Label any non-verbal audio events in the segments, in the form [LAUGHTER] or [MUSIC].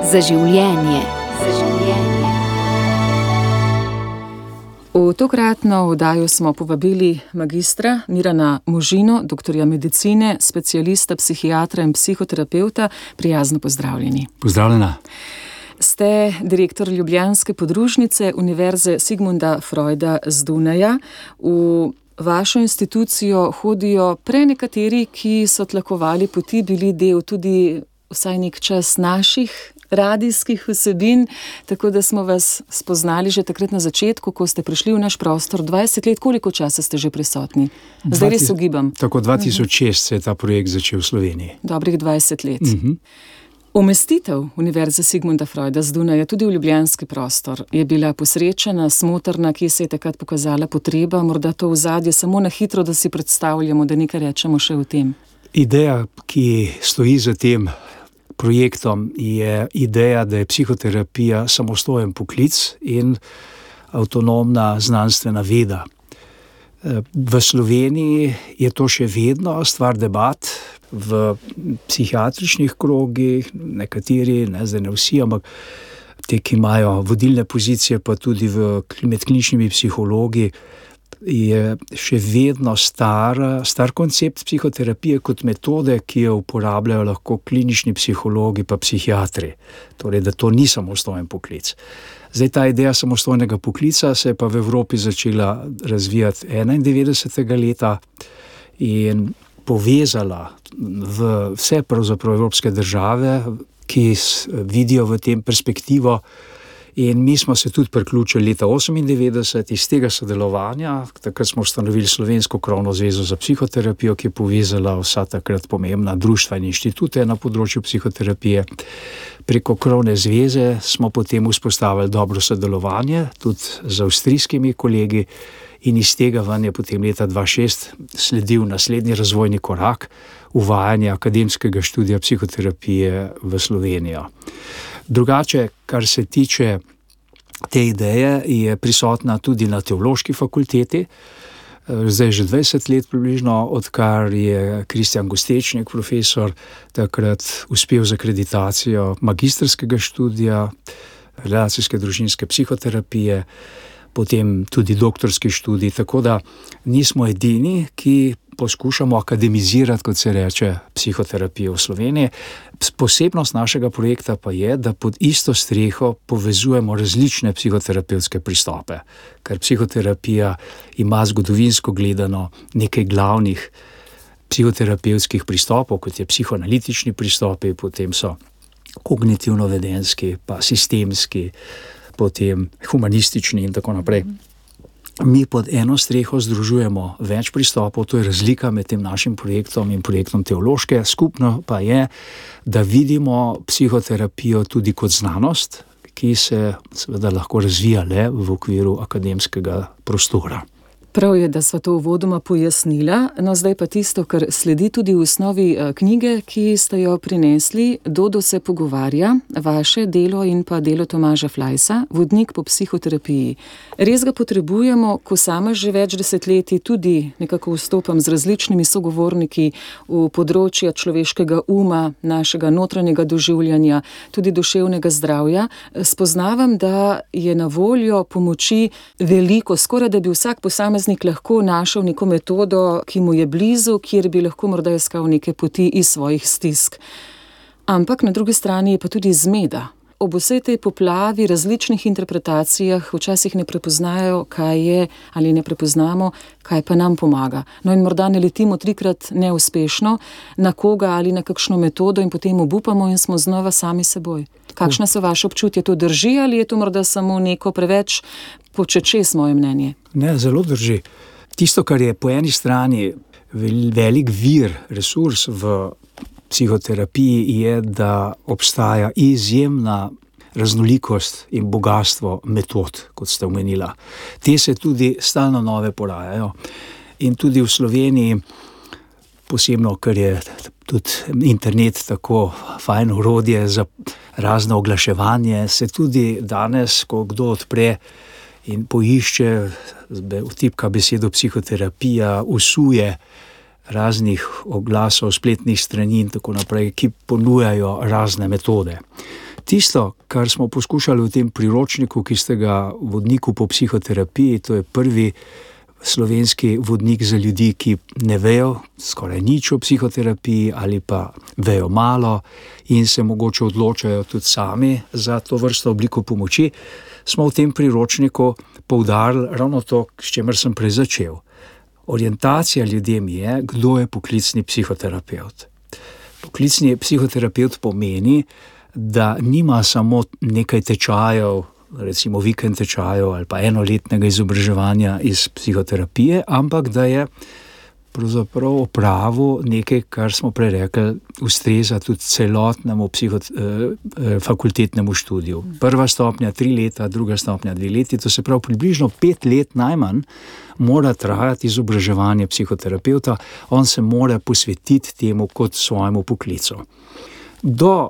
Za življenje. Za življenje. V tokratno oddajo smo povabili magistra Mirana Možino, doktorja medicine, specialista, psihiatra in psihoterapeuta. Prijazno pozdravljeni. Pozdravljena. Ste direktor Ljubljanske podružnice Univerze Sigmunda Freuda z Dunaja. V vašo institucijo hodijo prenekateri, ki so tlakovali poti, bili del tudi vsaj nek čas naših radijskih vsebin, tako da smo vas spoznali že takrat na začetku, ko ste prišli v naš prostor. 20 let, koliko časa ste že prisotni? Zdaj res ugibam. Tako 2006 se je ta projekt začel v Sloveniji. Dobrih 20 let. Uh -huh. Umestitev Univerze Sigmunda Freuda z Dunaja tudi v ljubljanski prostor je bila posrečena, smotrna, ki se je takrat pokazala potreba, morda to v zadje, samo na hitro, da si predstavljamo, da nekaj rečemo še o tem. Ideja, ki stoji za tem projektom, je ideja, da je psihoterapija samostojen poklic in avtonomna znanstvena veda. V Sloveniji je to še vedno stvar debat, v psihiatričnih krogih, nekateri, ne zdaj ne vsi, ampak te, ki imajo vodilne pozicije, pa tudi v, med kliničnimi psihologi, je še vedno star, star koncept psihoterapije kot metode, ki jo uporabljajo lahko klinični psihologi in psihiatri. Torej, da to ni samostojen poklic. Zdaj, ta ideja samostojnega poklica se je pa v Evropi začela razvijati 91. leta in povezala v vse pravzaprav evropske države, ki vidijo v tem perspektivo. In mi smo se tudi priključili leta 1998 iz tega sodelovanja. Takrat smo ustanovili Slovensko krovno zvezo za psihoterapijo, ki je povezala vsa takrat pomembna društva in inštitute na področju psihoterapije. Preko krovne zveze smo potem vzpostavili dobro sodelovanje tudi z avstrijskimi kolegi, in iz tega ven je potem leta 2006 sledil naslednji razvojni korak, uvajanje akademskega študija psihoterapije v Slovenijo. Drugače, kar se tiče te ideje, je prisotna tudi na teološki fakulteti. Zdaj, že 20 let, približno, odkar je Kristjan Gostečnik, profesor, takrat uspel z akreditacijo magistrskega študija, relacijske družinske psihoterapije potem tudi doktorski študij. Tako da nismo edini, ki poskušamo akademizirati, kot se reče, psihoterapijo v Sloveniji. Posebnost našega projekta pa je, da pod isto streho povezujemo različne psihoterapevtske pristope, ker psihoterapija ima zgodovinsko gledano nekaj glavnih. Psihoterapevtskih pristopov, kot je psihoanalitični pristopi, potem so kognitivno-vedenski, pa sistemski, potem humanistični in tako naprej. Mi pod eno streho združujemo več pristopov, to je razlika med tem našim projektom in projektom teološke. Skupno pa je, da vidimo psihoterapijo tudi kot znanost, ki se seveda lahko razvija le v okviru akademskega prostora. Prav je, da smo to uvodoma pojasnila, no zdaj pa tisto, kar sledi tudi v osnovi eh, knjige, ki ste jo prinesli. Dodo se pogovarja, vaše delo in pa delo Tomaža Flajsa, vodnik po psihoterapiji. Res ga potrebujemo, ko sama že več desetletij tudi nekako vstopam z različnimi sogovorniki v področja človeškega uma, našega notranjega doživljanja, tudi duševnega zdravja. Spoznavam, da je na voljo pomoči veliko, skoraj da bi vsak posameznik posameznik lahko našel neko metodo, ki mu je blizu, kjer bi lahko morda iskal neke poti iz svojih stisk. Ampak na drugi strani je pa tudi zmeda. Ob vsej tej poplavi različnih interpretacijah včasih ne prepoznajo, kaj je ali ne prepoznamo, kaj pa nam pomaga. No, in morda ne letimo trikrat neuspešno na koga ali na kakšno metodo, in potem obupamo in smo znova sami seboj. Kakšne so vaše občutje, to drži ali je to morda samo neko preveč počečes, moje mnenje? Ne, zelo drži. Tisto, kar je po eni strani velik vir, resurs v psihoterapiji, je, da obstaja izjemna raznolikost in bogatstvo metod, kot ste omenili. Te se tudi stalno nove porajajo. In tudi v Sloveniji, posebno, ker je tudi internet tako fajn urodje za razno oglaševanje, se tudi danes, ko kdo odpre in poišče, vtipka besedo psihoterapija, usuje raznih oglasov, spletnih strani in tako naprej, ki ponujajo razne metode. Tisto, kar smo poskušali v tem priročniku, ki ste ga vodniku po psihoterapiji, to je prvi slovenski vodnik za ljudi, ki ne vejo skoraj nič o psihoterapiji ali pa vejo malo in se mogoče odločajo tudi sami za to vrsto obliko pomoči, smo v tem priročniku poudarili ravno to, s čimer sem prej začel. Orientacija ljudem je, kdo je poklicni psihoterapeut. Poklicni psihoterapeut pomeni, da nima samo nekaj tečajev, recimo vikend tečajev ali pa enoletnega izobraževanja iz psihoterapije, ampak da je pravzaprav opravil nekaj, kar smo prej rekli, ustreza tudi celotnemu psihot, eh, eh, fakultetnemu študiju. Prva stopnja tri leta, druga stopnja dve leti, to se pravi približno pet let najmanj mora trajati izobraževanje psihoterapeuta, on se mora posvetiti temu kot svojemu poklicu. Do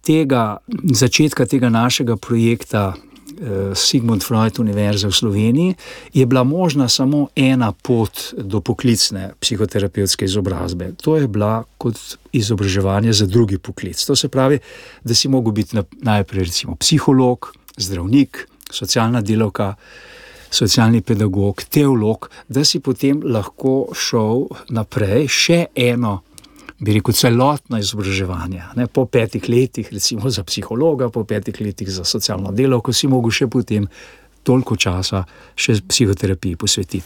tega začetka tega našega projekta Sigmund Freud, Univerze v Sloveniji, je bila možna samo ena pot do poklicne psihoterapevtske izobrazbe. To je bila kot izobraževanje za drugi poklic. To se pravi, da si mogel biti najprej recimo psiholog, zdravnik, socialna delovka. Socialni pedagog, teolog, da si potem lahko šel naprej, še eno bi rekel, celotno izobraževanje. Ne, po petih letih, recimo za psihologa, po petih letih za socialno delo, ko si mogel še potem toliko časa še psihoterapiji posvetiti.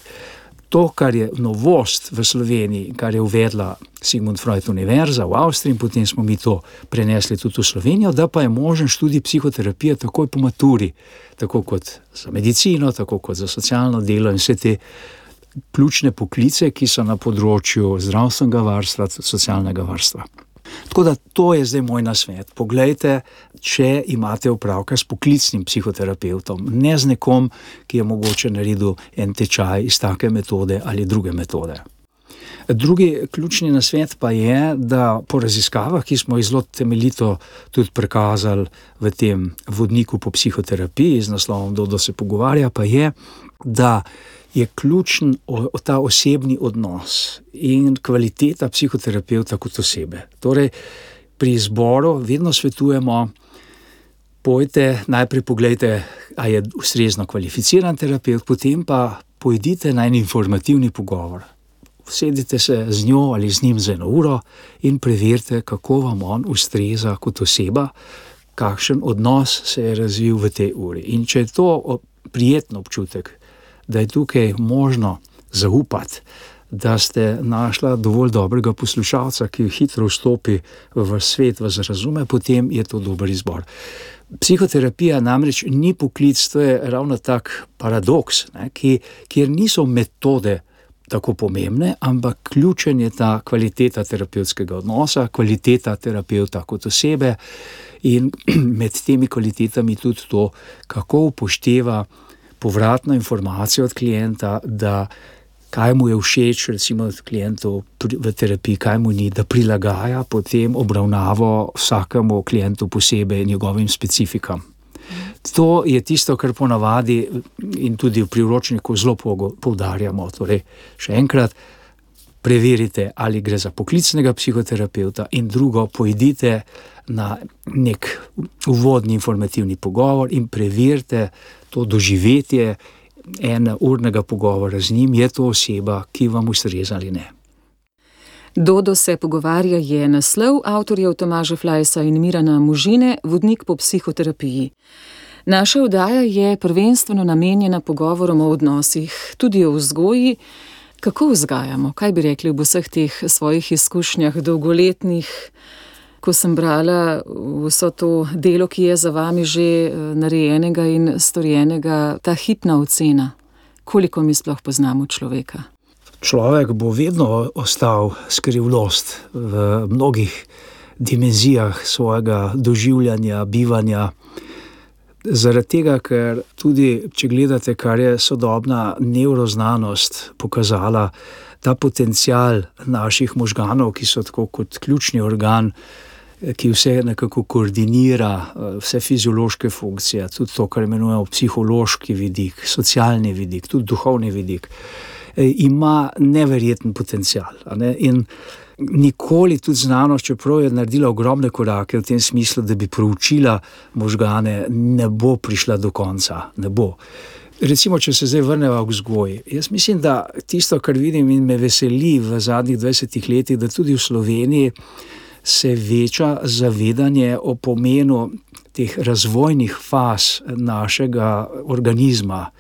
To, kar je novost v Sloveniji, kar je uvedla Sigmund Freud Univerza v Avstriji, in potem smo mi to prenesli tudi v Slovenijo, da pa je možen študij psihoterapije takoj po maturi, tako kot za medicino, tako kot za socialno delo in vse te ključne poklice, ki so na področju zdravstvenega varstva, socialnega varstva. Tako da to je zdaj moj nasvet. Poglejte, če imate opravka s poklicnim psihoterapeutom, ne z nekom, ki je mogoče naredil en tečaj iz take metode ali druge metode. Drugi ključni nasvet pa je, da po raziskavah, ki smo jih zelo temeljito tudi prikazali v tem vodniku po psihoterapiji z naslovom Dodo se pogovarja, pa je, da je ključen ta osebni odnos in kvaliteta psihoterapeuta kot osebe. Torej, pri izboru vedno svetujemo, pojte najprej pogledajte, ali je ustrezno kvalificiran terapeut, potem pa pojdite na en informativni pogovor. Sedite se z njo ali z njim za eno uro in preverite, kako vam on ustreza kot oseba, kakšen odnos se je razvil v tej uri. In če je to prijetno občutek, da je tukaj možno zaupati, da ste našli dovolj dobrega poslušalca, ki hitro vstopi v svet, vas razume, potem je to dober izbor. Psihoterapija namreč ni poklic, to je ravno tak paradoks, ne, ki, kjer niso metode tako pomembne, ampak ključen je ta kvaliteta terapevtskega odnosa, kvaliteta terapeuta kot osebe in [CLEARS THROAT] med temi kvalitetami tudi to, kako upošteva povratno informacijo od klienta, da kaj mu je všeč, recimo od klientov v terapiji, kaj mu ni, da prilagaja potem obravnavo vsakemu klientu posebej njegovim specifikam. To je tisto, kar ponavadi in tudi v priročniku zelo poudarjamo. Torej, še enkrat, preverite, ali gre za poklicnega psihoterapeuta, in drugo, pojdite na nek uvodni informativni pogovor in preverite to doživetje enega urnega pogovora z njim, je to oseba, ki vam ustreza ali ne. Dodo se pogovarja je naslov avtorjev Tomaža Flajsa in Mirana Možine, vodnik po psihoterapiji. Naša vdaja je prvenstveno namenjena pogovorom o odnosih, tudi o vzgoji. Kako vzgajamo, kaj bi rekli v vseh teh svojih izkušnjah, dolgoletnih, ko sem brala vso to delo, ki je za vami že eh, narejenega in storjenega, ta hitna ocena, koliko mi sploh poznamo človeka. Človek bo vedno ostal skrivnost v mnogih dimenzijah svojega doživljanja, bivanja. Zaradi tega, ker tudi, če gledate, kar je sodobna neuroznanost pokazala, ta potencial naših možganov, ki so tako kot ključni organ ki vse nekako koordinira, eh, vse fiziološke funkcije, tudi to, kar imenujemo psihološki vidik, socialni vidik, tudi duhovni vidik. ima neverjeten potencial. Ne? In nikoli tudi znanost, čeprav je naredila ogromne korake v tem smislu, da bi proučila možgane, ne bo prišla do konca. Ne bo. Recimo, če se zdaj vrnemo k vzgoji. Jaz mislim, da tisto, kar vidim in me veseli v zadnjih 20 letih, da tudi v Sloveniji se veča zavedanje o pomenu teh razvojnih faz našega organizma,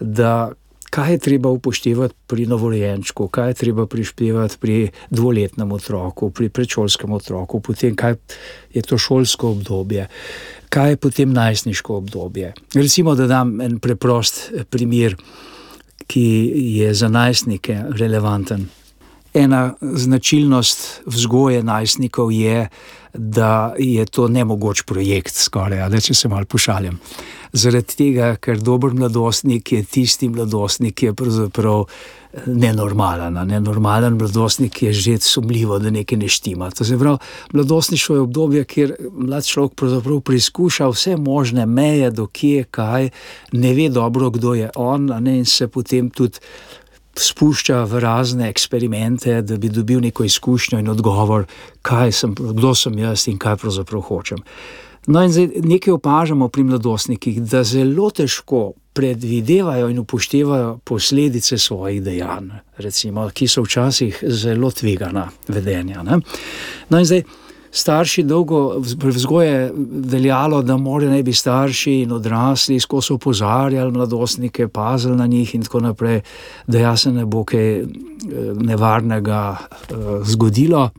da kaj je treba upoštevati pri novorojenčku, kaj je treba prištevati pri dvoletnem otroku, pri predšolskem otroku, potem kaj je to šolsko obdobje, kaj je potem najstniško obdobje. Recimo, da dam en preprost primer, ki je za najstnike relevanten. Ena značilnost vzgoje najstnikov je, da je to nemogoč projekt, skoraj, da če se malo pošalim. Zaradi tega, ker dober mladostnik je tisti mladostnik, ki je pravzaprav eh, nenormalen. Nenormalen mladostnik je že sumljivo, da nekaj ne štima. To se pravi, mladostništvo je obdobje, kjer mlad človek pravzaprav preizkuša vse možne meje, do kje, kaj, ne ve dobro, kdo je on, ne, in se potem tudi spušča v razne eksperimente, da bi dobil neko izkušnjo in odgovor, sem, kdo sem jaz in kaj pravzaprav hočem. No, in zdaj nekaj opažamo pri mladostnikih, da zelo težko predvidevajo in upoštevajo posledice svojih dejanj, recimo, ki so včasih zelo tvegana vedenja. Ne? No, in zdaj starši dolgo vzgoje veljalo, da morajo naj bi starši in odrasli skozi opozarjali mladostnike, pazili na njih in tako naprej, da jaz se ne bo kaj eh, nevarnega uh, zgodilo.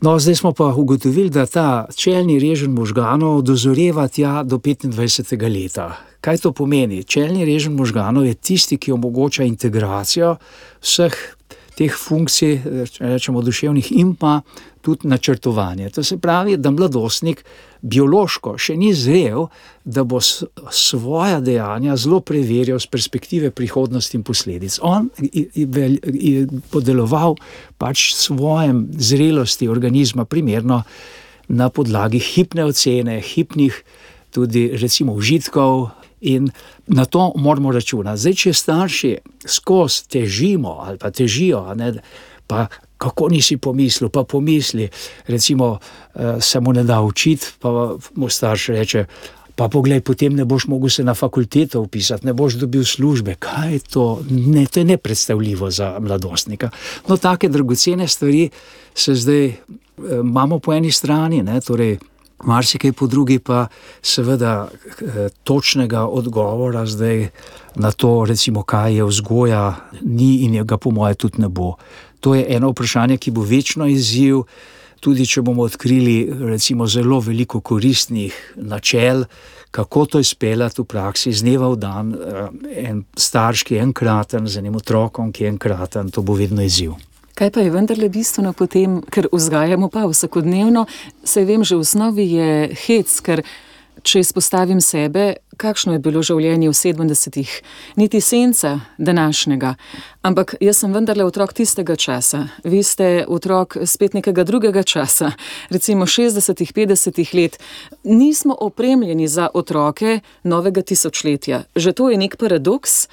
No, zdaj smo pa ugotovili, da ta čelni režim možganov dozoreva tja do 25. leta. Kaj to pomeni? Čelni režim možganov je tisti, ki omogoča integracijo vseh teh funkcij, rečemo, duševnih in pa tudi načrtovanje. To se pravi, da mladostnik biološko še ni zrel, da bo svoje dejanja zelo preverjal z perspektive prihodnosti in posledic. On je podeloval pač svojem zrelosti organizma primerno na podlagi hipne ocene, hipnih tudi recimo užitkov, In na to moramo računati. Zdaj, če starši skozi težimo ali pa težijo, ne, pa kako nisi pomislil, pa pomisli, recimo, uh, se mu ne da učiti, pa mu starš reče. Pa poglej, potem ne boš mogel se na fakulteto upisati, ne boš dobil službe. Kaj je to? Ne, to je nepredstavljivo za mladostnika. No, take dragocene stvari se zdaj eh, imamo po eni strani, ne, torej marsikaj po drugi, pa seveda eh, točnega odgovora zdaj na to, recimo, kaj je vzgoja, ni in ga, po mojem, tudi ne bo. To je eno vprašanje, ki bo večno izziv, tudi če bomo odkrili recimo, zelo veliko koristnih načel. Kako to izpeljati v praksi, z dneva v dan, eh, en starš, ki je enkraten, z enim otrokom, ki je enkraten, to bo vedno izziv. Kaj pa je vendarle bistveno potem, ker vzgajamo pa vsakodnevno, se vem, že v osnovi je hec, ker če izpostavim sebe, kakšno je bilo življenje v 70-ih, niti senca današnjega. Ampak jaz sem vendarle otrok tistega časa, vi ste otrok spet nekega drugega časa, recimo 60-ih, 50-ih let. Nismo opremljeni za otroke novega tisočletja. Že to je nek paradoks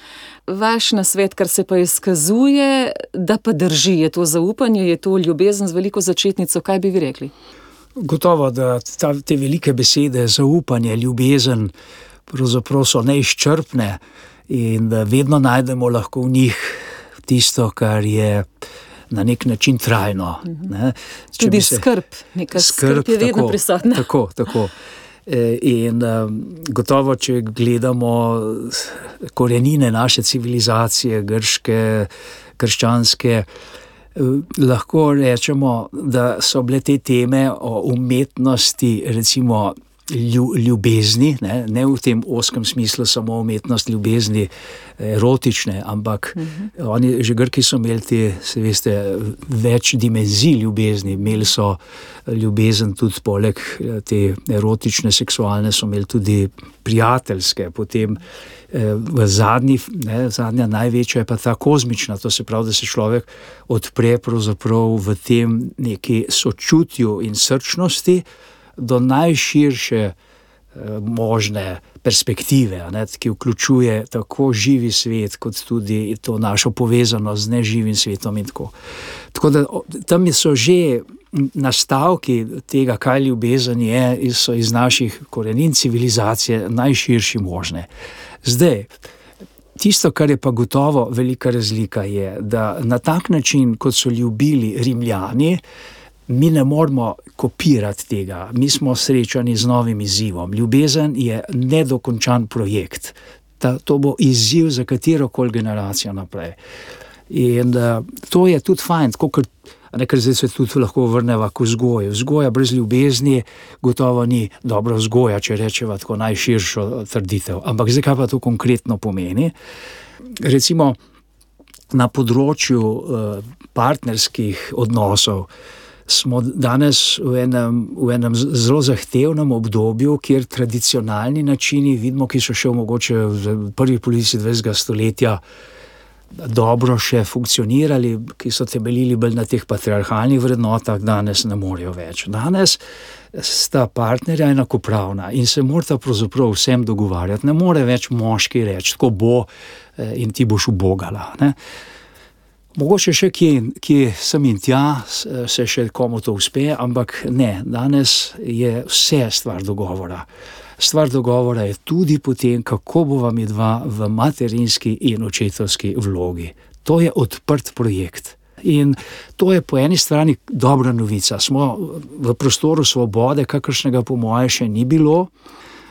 vaš nasvet, kar se pa izkazuje, da pa drži, je to zaupanje, je to ljubezen z veliko začetnico, kaj bi vi rekli? Gotovo, da ta, te velike besede, zaupanje, ljubezen, pravzaprav so neizčrpne in da vedno najdemo lahko v njih tisto, kar je na nek način trajno. Ne? Tudi se, skrb, nekaj skrb, skrb je vedno tako, prisotna. [LAUGHS] Tako, tako. Eh, in um, gotovo, če gledamo korenine naše civilizacije, grške, krščanske, lahko rečemo, da so bile te teme o umetnosti, recimo ljubezni, ne, ne v tem oskem smislu, samo umetnost ljubezni, erotične, ampak uh mhm. -huh. oni, že Grki so imeli te, se veste, več dimenzij ljubezni. Imeli so ljubezen tudi poleg te erotične, seksualne, so imeli tudi prijateljske, potem v zadnji, ne, zadnja največja je pa ta kozmična, to se pravi, da se človek odpre v tem neki sočutju in srčnosti do najširše možne perspektive, ne, ki vključuje tako živi svet, kot tudi to našo povezanost z neživim svetom. Tako. tako da tam so že nastavki tega, kaj ljubezen je, so iz naših korenin civilizacije najširši možne. Zdaj. Tisto, kar je pa gotovo velika razlika, je, da na tak način, kot so ljubili Rimljani, mi ne moramo kopirati tega. Mi smo srečani z novim izzivom. Ljubezen je nedokončan projekt. Ta, to bo izziv za katero koli generacijo naprej. In uh, to je tudi fajn, kot Nekaj zdaj se tudi lahko vrnemo k vzgoji. Vzgoja brez ljubezni, gotovo ni dobra vzgoja, če rečemo tako najširšo trditev. Ampak zdaj, kaj pa to konkretno pomeni? Recimo na področju uh, partnerskih odnosov smo danes v enem, v enem zelo zahtevnem obdobju, kjer tradicionalni načini, vidimo, ki so še mogoče v prvi polovici 20. stoletja dobro še funkcionirali, ki so temeljili bolj na teh patriarhalnih vrednotah, danes ne morejo več. Danes sta partnerja enakopravna in se morata pravzaprav vsem dogovarjati. Ne more več moški reči, tako bo eh, in ti boš ubogala. Ne? Mogoče še kje, kje sem in tja, se še komu to uspe, ampak ne, danes je vse stvar dogovora. Stvar dogovora je tudi potem, kako bo vam dva v materinski in očetovski vlogi. To je odprt projekt. In to je po eni strani dobra novica. Smo v prostoru svobode, kakršnega po mojem še ni bilo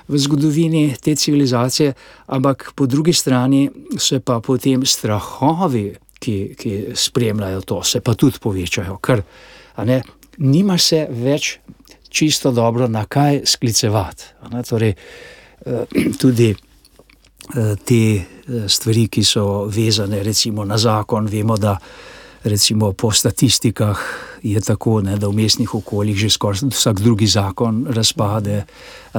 v zgodovini te civilizacije, ampak po drugi strani se pa potem strahovi, ki, ki spremljajo to, se pa tudi povečajo. Ker ne, nima se več čisto dobro, na kaj sklicevati. Torej, eh, [CLEARS THROAT] tudi eh, te eh, stvari, ki so vezane recimo na zakon, vemo, da recimo po statistikah je tako, ne, da v mestnih okoljih že skoraj vsak drugi zakon razpade,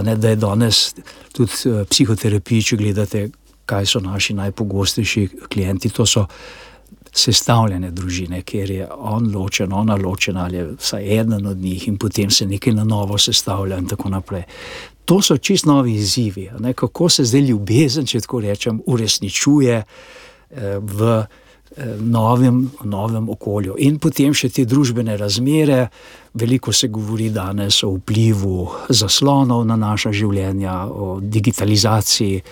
ne, da je danes tudi psihoterapija, če gledate, kaj so naši najpogostejši klienti. To so sestavljene družine, kjer je on ločen, ona ločena ali vsaj eden od njih in potem se nekaj na novo sestavlja in tako naprej. To so čist novi izzivi, ne? kako se zdaj ljubezen, če tako rečem, uresničuje eh, v eh, novem, novem okolju. In potem še te družbene razmere, veliko se govori danes o vplivu zaslonov na naša življenja, o digitalizaciji,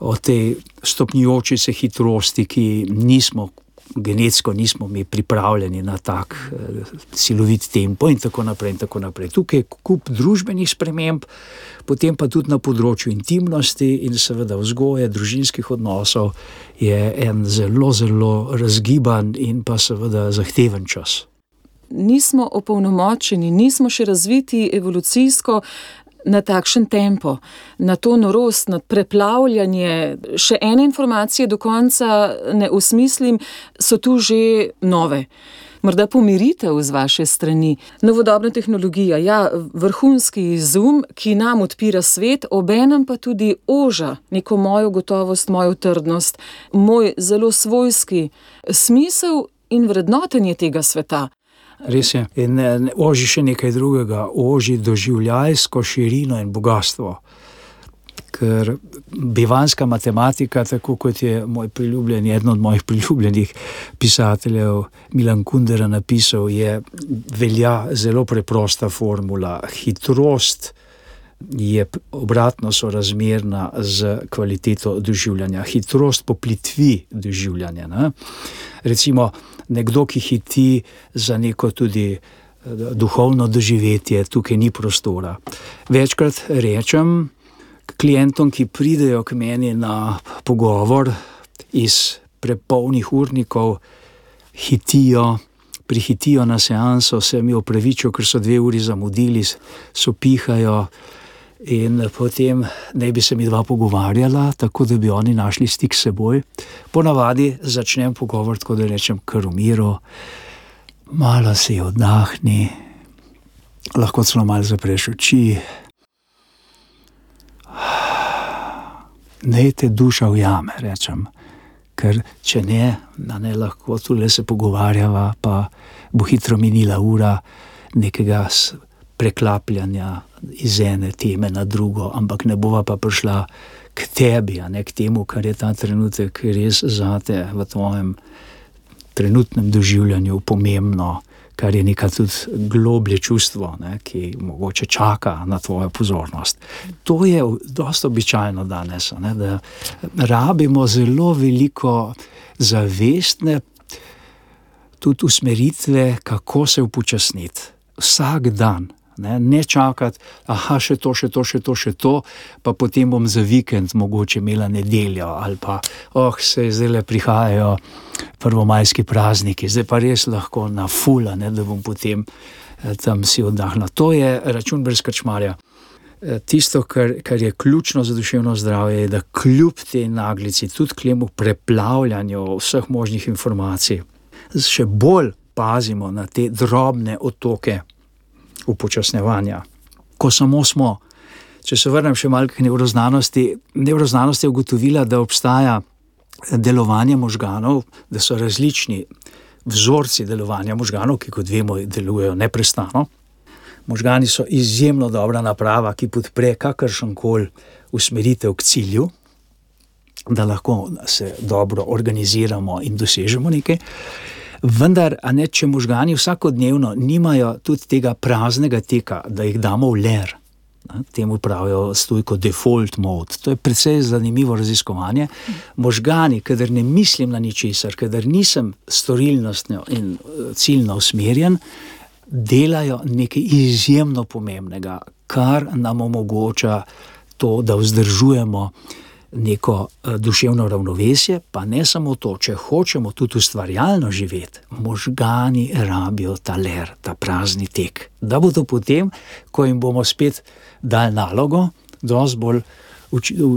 o tej stopnjujoči se hitrosti, ki nismo genetsko nismo mi pripravljeni na tak uh, silovit tempo, in tako naprej. In tako naprej. Tukaj je kup družbenih sprememb, potem pa tudi na področju intimnosti in seveda vzgoje, družinskih odnosov, je en zelo, zelo razgiban in pa seveda zahteven čas. Nismo opolnomočeni, nismo še razviti evolucijsko, na takšen tempo, na to norost, na preplavljanje. Še ene informacije do konca ne usmislim, so tu že nove. Morda pomiritev z vaše strani, novodobna tehnologija, ja, vrhunski izum, ki nam odpira svet, obenem pa tudi oža neko mojo gotovost, mojo trdnost, moj zelo svojski smisel in vrednotenje tega sveta. Res je. In oži še nekaj drugega, oži doživljajsko širino in bogatstvo. Ker bivanska matematika, tako kot je moj priljubljen, eden od mojih [LAUGHS] priljubljenih pisateljev, Milan Kundera, napisal, je velja zelo preprosta formula. Hitrost je obratno sorazmerna z kvaliteto doživljanja, hitrost poplitvi doživljanja. Ne? Recimo, nekdo, ki hiti za neko tudi eh, duhovno doživetje, tukaj ni prostora. Večkrat rečem klientom, ki pridejo k meni na pogovor iz prepolnih urnikov, hitijo. Prihitijo na seanso, se mi opravičijo, ker so dve uri zamudili, so pihajo, In potem naj bi se mi dva pogovarjala, tako da bi oni našli stik s seboj. Ponavadi začnem pogovor tako, da rečem, kar umiro, malo se oddahni, lahko celo malo zapreš oči. Ne te duša ujame, rečem. Ker če ne, da ne lahko tu le se pogovarjava, pa bo hitro minila ura nekega preklapljanja iz ene teme na drugo, ampak ne bova pa prišla k tebi, ne k temu, kar je ta trenutek res zate v tvojem trenutnem doživljanju pomembno, kar je neka tudi globlje čustvo, ne, ki mogoče čaka na tvojo pozornost. To je dosta običajno danes, ne, da rabimo zelo veliko zavestne tudi usmeritve, kako se upočasniti. Vsak dan. Ne, ne čakati, je še to, še to, še to, še to, pa potem bom za vikend mogoče imela nedeljo, ali pa oh, se zdaj le prihajajo prvomajski prazniki, zdaj pa res lahko na fula, ne, da bom potem eh, tam si oddahnila. To je račun brez krčmarja. Eh, tisto, kar, kar je ključno za duševno zdravje, je, da kljub tej naglici, tudi kljub preplavljanju vseh možnih informacij, še bolj pazimo na te drobne otoke upočasnevanja. Ko samo smo, če se vrnem še malo k nevroznanosti, nevroznanost je ugotovila, da obstaja delovanje možganov, da so različni vzorci delovanja možganov, ki, kot vemo, delujejo neprestano. Možgani so izjemno dobra naprava, ki podpre kakršen koli usmeritev k cilju, da lahko se dobro organiziramo in dosežemo nekaj. Vendar, ne, če možgani vsakodnevno nimajo tudi tega praznega teka, da jih damo v ler, temu pravijo stojko default mode. To je precej zanimivo raziskovanje. Možgani, kader ne mislim na ničesar, kader nisem storilnostno in eh, ciljno usmerjen, delajo nekaj izjemno pomembnega, kar nam omogoča to, da vzdržujemo neko uh, duševno ravnovesje, pa ne samo to, če hočemo tudi ustvarjalno živeti, možgani rabijo ta ler, ta prazni tek. Da bodo potem, ko jim bomo spet dali nalogo, dosti bolj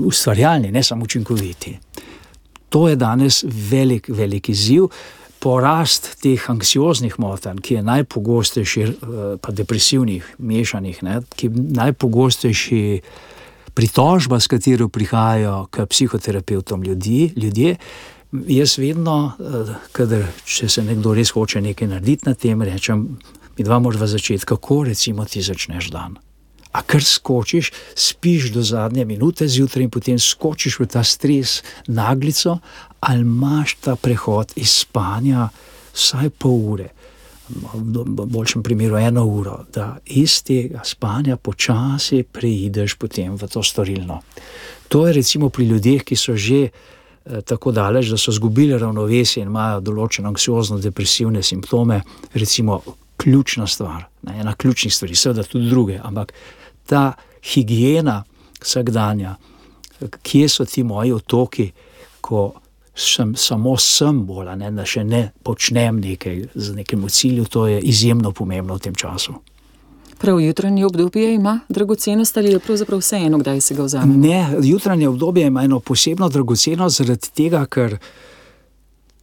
ustvarjalni, ne samo učinkoviti. To je danes velik, velik izziv. Porast teh anksioznih motenj, ki je najpogostejši, eh, pa depresivnih, mešanih, ne, ki je najpogostejši pritožba, s katero prihajajo k psihoterapeutom ljudi, ljudje. Jaz vedno, eh, kadar, če se nekdo res hoče nekaj narediti na tem, rečem: Mi dva moramo začeti, kako recimo ti začneš dan. A kar skočiš, spiš do zadnje minute zjutraj in potem skočiš v ta stres, naglico, ali imaš ta prehod iz spanja vsaj pol ure v boljšem primeru eno uro, da iz tega spanja počasi preideš potem v to storilno. To je recimo pri ljudeh, ki so že eh, tako daleč, da so izgubili ravnovesje in imajo določene anksiozno-depresivne simptome, recimo ključna stvar, ne, ena ključnih stvari, seveda tudi druge, ampak ta higiena vsakdanja, kje so ti moji otoki, ko sem samo sem bolj, ne, da še ne počnem nekaj z nekim ciljem, to je izjemno pomembno v tem času. Prav jutranje obdobje ima dragocenost ali je pravzaprav vseeno, kdaj se ga vzame? Ne, jutranje obdobje ima eno posebno dragocenost zaradi tega, ker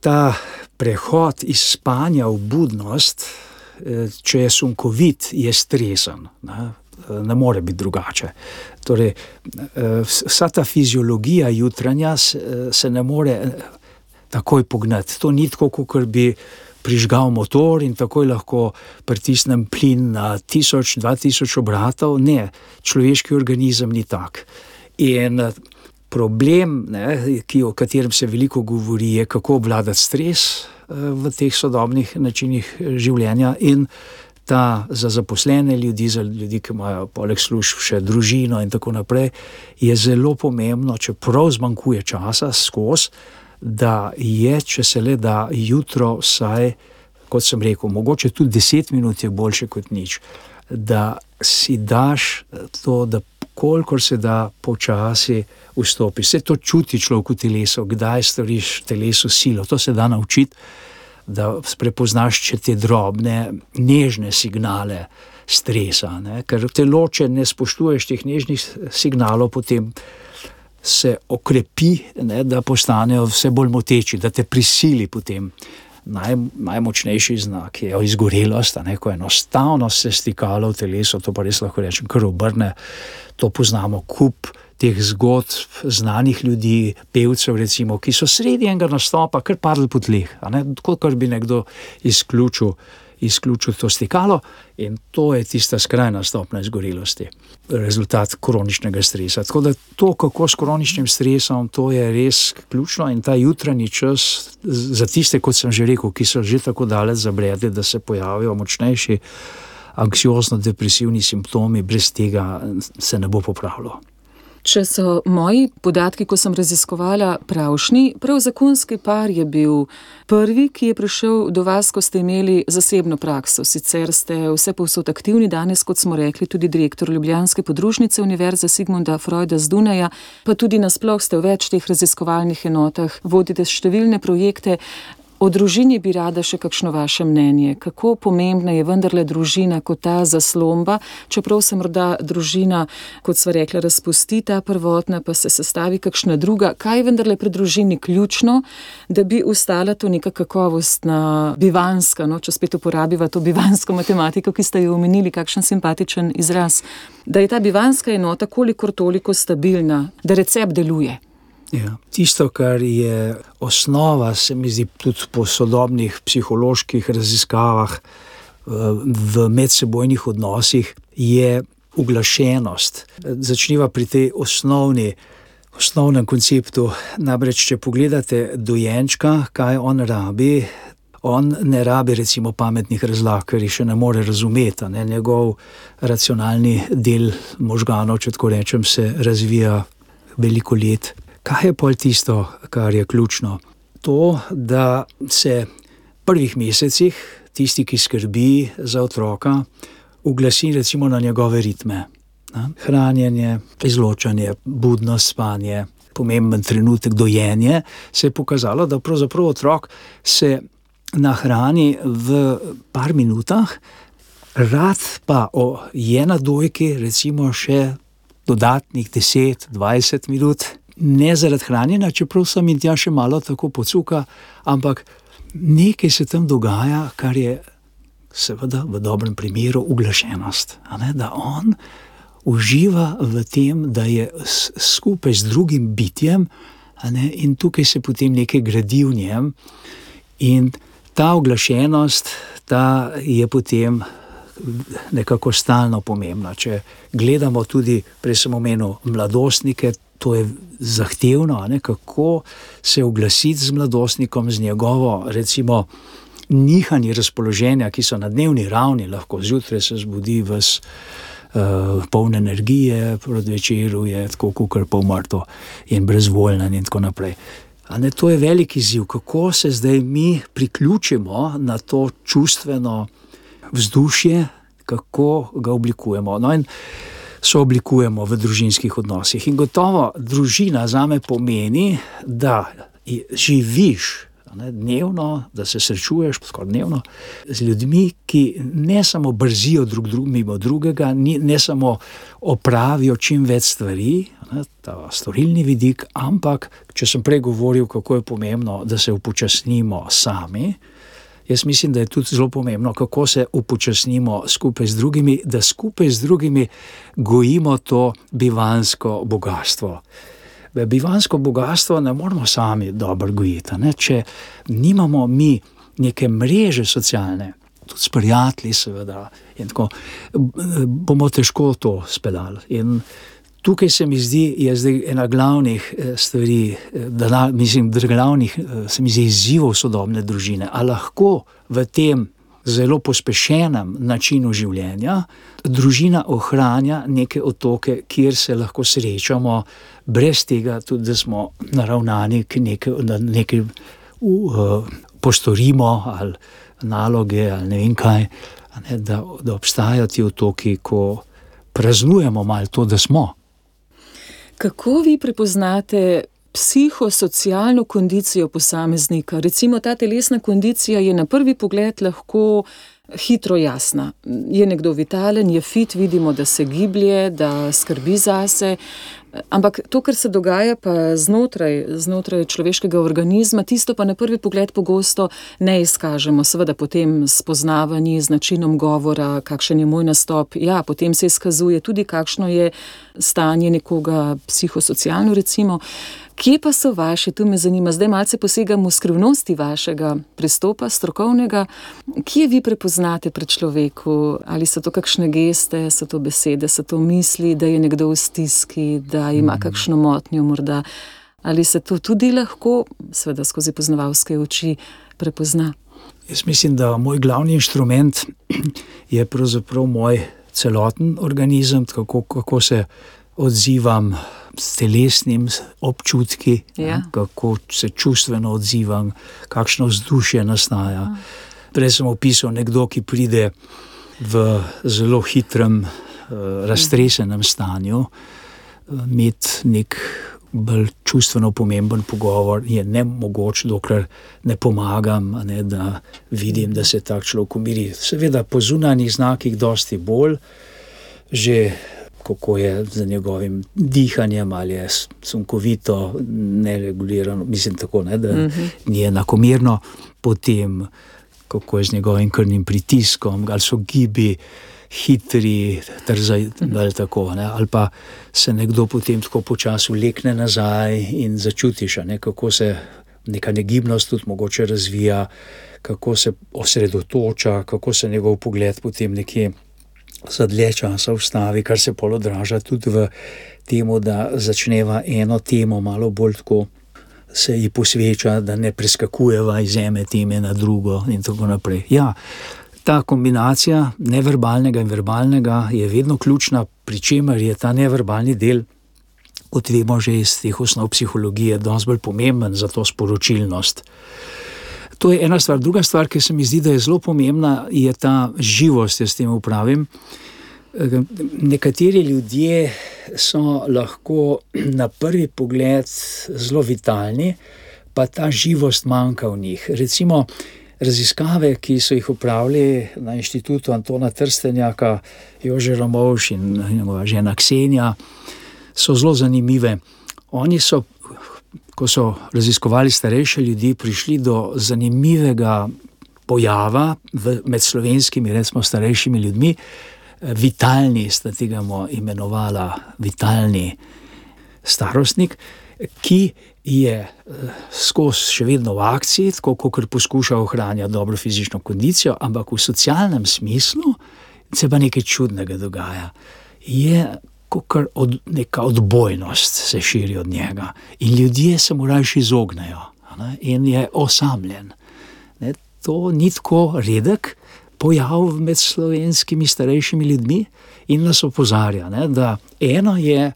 ta prehod iz spanja v budnost, eh, če je sunkovit, je stresen. Ne? ne more biti drugače. Torej, eh, vsa ta fiziologija jutranja se ne more eh, takoj pognati. To ni tako, kot bi prižgal motor in takoj lahko pritisnem plin na 1000-2000 obratov. Ne, človeški organizem ni tak. In eh, problem, ne, ki, o katerem se veliko govori, je, kako obvladati stres v teh sodobnih načinih življenja. In ta za zaposlene ljudi, za ljudi, ki imajo poleg služb še družino in tako naprej, je zelo pomembno, čeprav zmanjkuje časa skozi, da je, če se le da jutro, vsaj, kot sem rekel, mogoče tudi deset minut je boljše kot nič, da si daš to, da kolikor se da počasi vstopi. Vse to čuti človek v telesu, kdaj storiš telesu silo, to se da naučiti da prepoznaš te drobne, nežne signale stresa. Ne? Ker telo, če ne spoštuješ teh nežnih signalov, potem se okrepi, ne? da postanejo vse bolj moteči, da te prisili potem. Naj, najmočnejši znak je izgorelost, ko enostavno se stikalo v telesu, to pa res lahko rečem, kar obrne. To poznamo, kup teh zgodb znanih ljudi, pevcev, recimo, ki so sredi enega nastopa kar padli po tleh, kot kar bi nekdo izključil izključil to stikalo in to je tista skrajna stopnja izgorelosti, rezultat kroničnega stresa. Tako da to, kako s kroničnim stresom, to je res ključno in ta jutranji čas za tiste, kot sem že rekel, ki so že tako daleč zabredli, da se pojavijo močnejši anksiozno-depresivni simptomi, brez tega se ne bo popravilo. Če so moji podatki, ko sem raziskovala, pravšni, prav zakonski par je bil prvi, ki je prišel do vas, ko ste imeli zasebno prakso. Sicer ste vse povsod aktivni, danes, kot smo rekli, tudi direktor Ljubljanske podružnice Univerze Sigmunda Freuda z Dunaja, pa tudi nasploh ste v več teh raziskovalnih enotah, vodite številne projekte. O družini bi rada še kakšno vaše mnenje. Kako pomembna je vendarle družina kot ta zaslomba, čeprav se morda družina, kot sva rekla, razpusti ta prvotna, pa se sestavi kakšna druga. Kaj je vendarle pri družini ključno, da bi ustala to neka kakovostna bivanska, no, če spet uporabiva to bivansko matematiko, ki ste jo omenili, kakšen simpatičen izraz, da je ta bivanska enota kolikor toliko stabilna, da recept deluje. Ja. Tisto, kar je osnova, se mi zdi tudi po sodobnih psiholoških raziskavah v medsebojnih odnosih, je uglašenost. Začniva pri tej osnovni. Osnovnem konceptu, namreč, če pogledate dojenčka, kaj on rabi, on ne rabi, recimo, pametnih razlag, ker jih še ne more razumeti. Ne? Njegov racionalni del možganov, če tako rečem, se razvija veliko let. Kaj je pol tisto, kar je ključno? To, da se v prvih mesecih tisti, ki skrbi za otroka, uglasi recimo na njegove ritme. Hranjenje, izločanje, budnost, spanje, pomemben trenutek dojenje, se je pokazalo, da pravzaprav otrok se nahrani v par minutah, rad pa je na dojki, recimo še dodatnih 10-20 minut ne zaradi hranjenja, čeprav sem jim tja še malo tako pocuka, ampak nekaj se tam dogaja, kar je seveda v dobrem primeru uglašenost. Da on uživa v tem, da je skupaj z drugim bitjem in tukaj se potem nekaj gradi v njem. In ta uglašenost, ta je potem. Nekako stalno pomembna. Če gledamo tudi, prej sem omenil, mladostnike, to je zahtevno, ne, kako se oglasiti z mladostnikom, z njegovo, recimo, nihanje razpoloženja, ki so na dnevni ravni, lahko zjutraj se zbudi v uh, polne energije, proti večeru je tako, kot je pol mrtev in brezvoljen in tako naprej. Ne, to je velik izziv, kako se zdaj mi priključimo na to čustveno vzdušje, kako ga oblikujemo. No, in, sooblikujemo v družinskih odnosih. In gotovo družina za me pomeni, da živiš ne, dnevno, da se srečuješ skoraj dnevno z ljudmi, ki ne samo brzijo drug drug, mimo drugega, ne, ne samo opravijo čim več stvari, ne, ta storilni vidik, ampak, če sem prej govoril, kako je pomembno, da se upočasnimo sami. Jaz mislim, da je tudi zelo pomembno, kako se upočasnimo skupaj z drugimi, da skupaj z drugimi gojimo to bivansko bogatstvo. Bivansko bogatstvo ne moramo sami dobro gojiti. Ne? Če nimamo mi neke mreže socialne, tudi s prijatelji, seveda, tako, bomo težko to speljali. In Tukaj se mi zdi, da je ena glavnih eh, stvari, eh, da mislim, da glavnih eh, se mi zdi izzivov sodobne družine. Ali lahko v tem zelo pospešenem načinu življenja družina ohranja neke otoke, kjer se lahko srečamo, brez tega, tudi, da smo naravnani k nekaj, uh, postorimo ali naloge ali ne vem kaj, ne, da, da obstajajo ti otoki, ko praznujemo malo to, da smo. Kako vi prepoznate psihosocialno kondicijo posameznika? Recimo, ta telesna kondicija je na prvi pogled lahko hitro jasna. Je nekdo vitalen, je fit, vidimo, da se giblje, da skrbi zase. Ampak to, kar se dogaja pa znotraj, znotraj človeškega organizma, tisto pa na prvi pogled pogosto ne izkažemo. Seveda potem spoznavanje z načinom govora, kakšen je moj nastop, ja, potem se izkazuje tudi, kakšno je stanje nekoga psihosocialno recimo. Kje pa so vaše, tu me zanima, zdaj malce posegam v skrivnosti vašega pristopa, strokovnega, kje vi prepoznate pri človeku, ali so to kakšne geste, so to besede, so to misli, da je nekdo v stiski, da ima mm. kakšno motnjo morda, ali se to tudi lahko, seveda skozi poznavalske oči, prepozna. Jaz mislim, da moj glavni inštrument [CLEARS THROAT] je pravzaprav moj celoten organizem, kako, kako se odzivam s telesnim občutki, ja. kako se čustveno odzivam, kakšno vzdušje nastaja. Ja. Prej sem opisal nekdo, ki pride v zelo hitrem, uh, raztresenem stanju, imeti nek bolj čustveno pomemben pogovor je ne mogoče, dokler ne pomagam, ne, da vidim, da se tak človek umiri. Seveda, po zunanjih znakih, dosti bolj, že kako je z njegovim dihanjem, ali je sunkovito, neregulirano, mislim, tako, ne, da uh mhm. -huh. ni enakomerno, potem kako je z njegovim krvnim pritiskom, ali so gibi hitri, trzaj, uh mhm. -huh. tako, ne, ali pa se nekdo potem tako počasi vlekne nazaj in začutiš, ne, kako se neka negibnost tudi mogoče razvija, kako se osredotoča, kako se njegov pogled potem nekje za dlje časa ustavi, kar se pol odraža tudi v tem, da začneva eno temo malo bolj tako. Se ji posveča, da ne preskakujeva iz ene teme na drugo, in tako naprej. Ja, ta kombinacija neverbalnega in verbalnega je vedno ključna, pri čemer je ta neverbalni del, kot vemo že iz teh osnov psihologije, dosti bolj pomemben za to sporočilnost. To je ena stvar. Druga stvar, ki se mi zdi, da je zelo pomembna, je ta živost, jaz tem upravim. Nekateri ljudje so lahko na prvi pogled zelo vitalni, pa ta živost manjka v njih. Recimo raziskave, ki so jih upravili na inštitutu Antona Trstenjaka, Jože Romovš in njegova žena Ksenija, so zelo zanimive. Oni so ko so raziskovali starejše ljudi, prišli do zanimivega pojava v, med slovenskimi, recimo, starejšimi ljudmi. Vitalni, sta tega imenovala, vitalni starostnik, ki je eh, skozi še vedno v akciji, tako kot poskuša ohranjati dobro fizično kondicijo, ampak v socialnem smislu se pa nekaj čudnega dogaja. Je kot od, neka odbojnost se širi od njega in ljudje se mu raje izognejo ne, in je osamljen. Ne, to ni tako redek pojav med slovenskimi starejšimi ljudmi in nas opozarja, ne, da eno je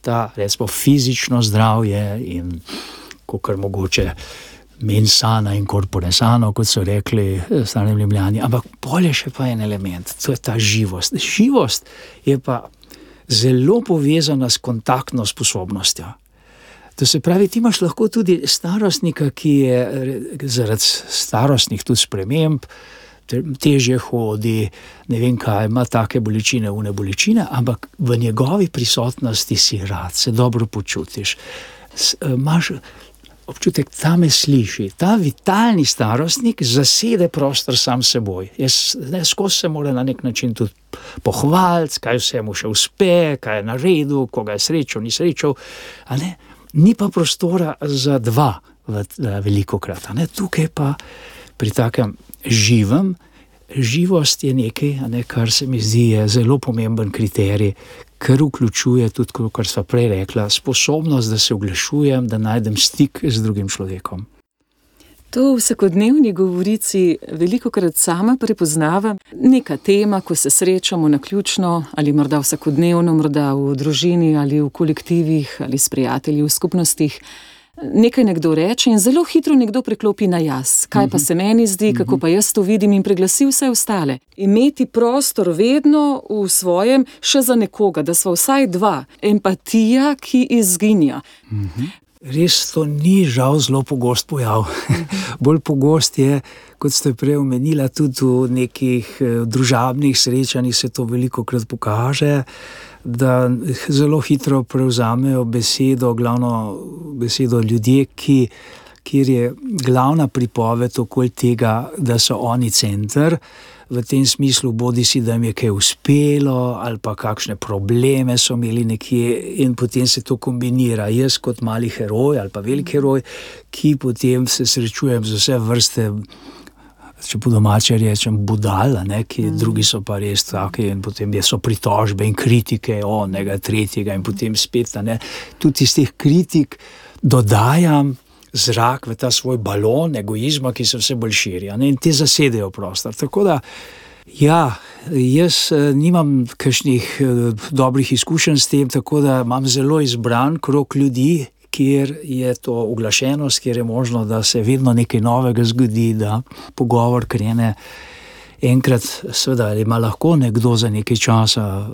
ta recimo, fizično zdravje in kar mogoče. Mensana in korporesano, kot so rekli, eh, stari ljubljani, ampak bolje še pa en element, to je ta živost. Živost je pa zelo povezana s kontaktno sposobnostjo. To se pravi, ti imaš lahko tudi starostnika, ki je zaradi starostnih tudi sprememb, teže hodi, ne vem kaj, ima take bolečine, une bolečine, ampak v njegovi prisotnosti si rad, se dobro počutiš. Imaš občutek, da me sliši. Ta vitalni starostnik zasede prostor sam seboj. Jaz skozi se mora na nek način tudi pohvaliti, kaj vse mu še uspe, kaj je naredil, koga je srečal, ni srečal. Ni pa prostora za dva, veliko krat. Tukaj pa pri takem živem. Živost je nekaj, ne, kar se mi zdi zelo pomemben kriterij, kar vključuje tudi, kot smo prej rekli, sposobnost, da se oglašujem, da najdem stik z drugim človekom. To v vsakodnevni govorici veliko krat sama prepoznavam. Neka tema, ko se srečamo na ključno, ali morda vsakodnevno, morda v družini ali v kolektivih ali s prijatelji v skupnostih nekaj nekdo reče in zelo hitro nekdo preklopi na jaz, kaj pa mhm. se meni zdi, kako mhm. pa jaz to vidim in preglasi vse ostale. Imeti prostor vedno v svojem, še za nekoga, da smo vsaj dva, empatija, ki izginja. Res to ni žal zelo pogost pojav. [LAUGHS] Bolj pogost je, kot ste prej omenili, tudi v nekih eh, družabnih srečanjih se to veliko krat pokaže, da zelo hitro prevzamejo besedo, glavno besedo ljudje, ki, kjer je glavna pripoved okoli tega, da so oni center v tem smislu, bodi si, da jim je kaj uspelo, ali pa kakšne probleme so imeli nekje, in potem se to kombinira. Jaz, kot mali heroj ali pa veliki heroj, ki potem se srečujem z vse vrste. Če po domače rečem, budala, ne, ki mm. drugi so pa res taki, in potem so pritožbe in kritike, onega, tretjega, in potem spet. Ne, tudi iz teh kritik dodajam zrak v ta svoj balon egoizma, ki se vse bolj širi in ti zasedejo prostor. Tako da, ja, jaz eh, nimam kakšnih eh, dobrih izkušenj s tem, tako da imam zelo izbran krok ljudi. Kjer je to uglašenost, kjer je možno, da se vedno nekaj novega zgodi, da pogovor krene enkrat, seveda, ima lahko nekdo za nekaj časa,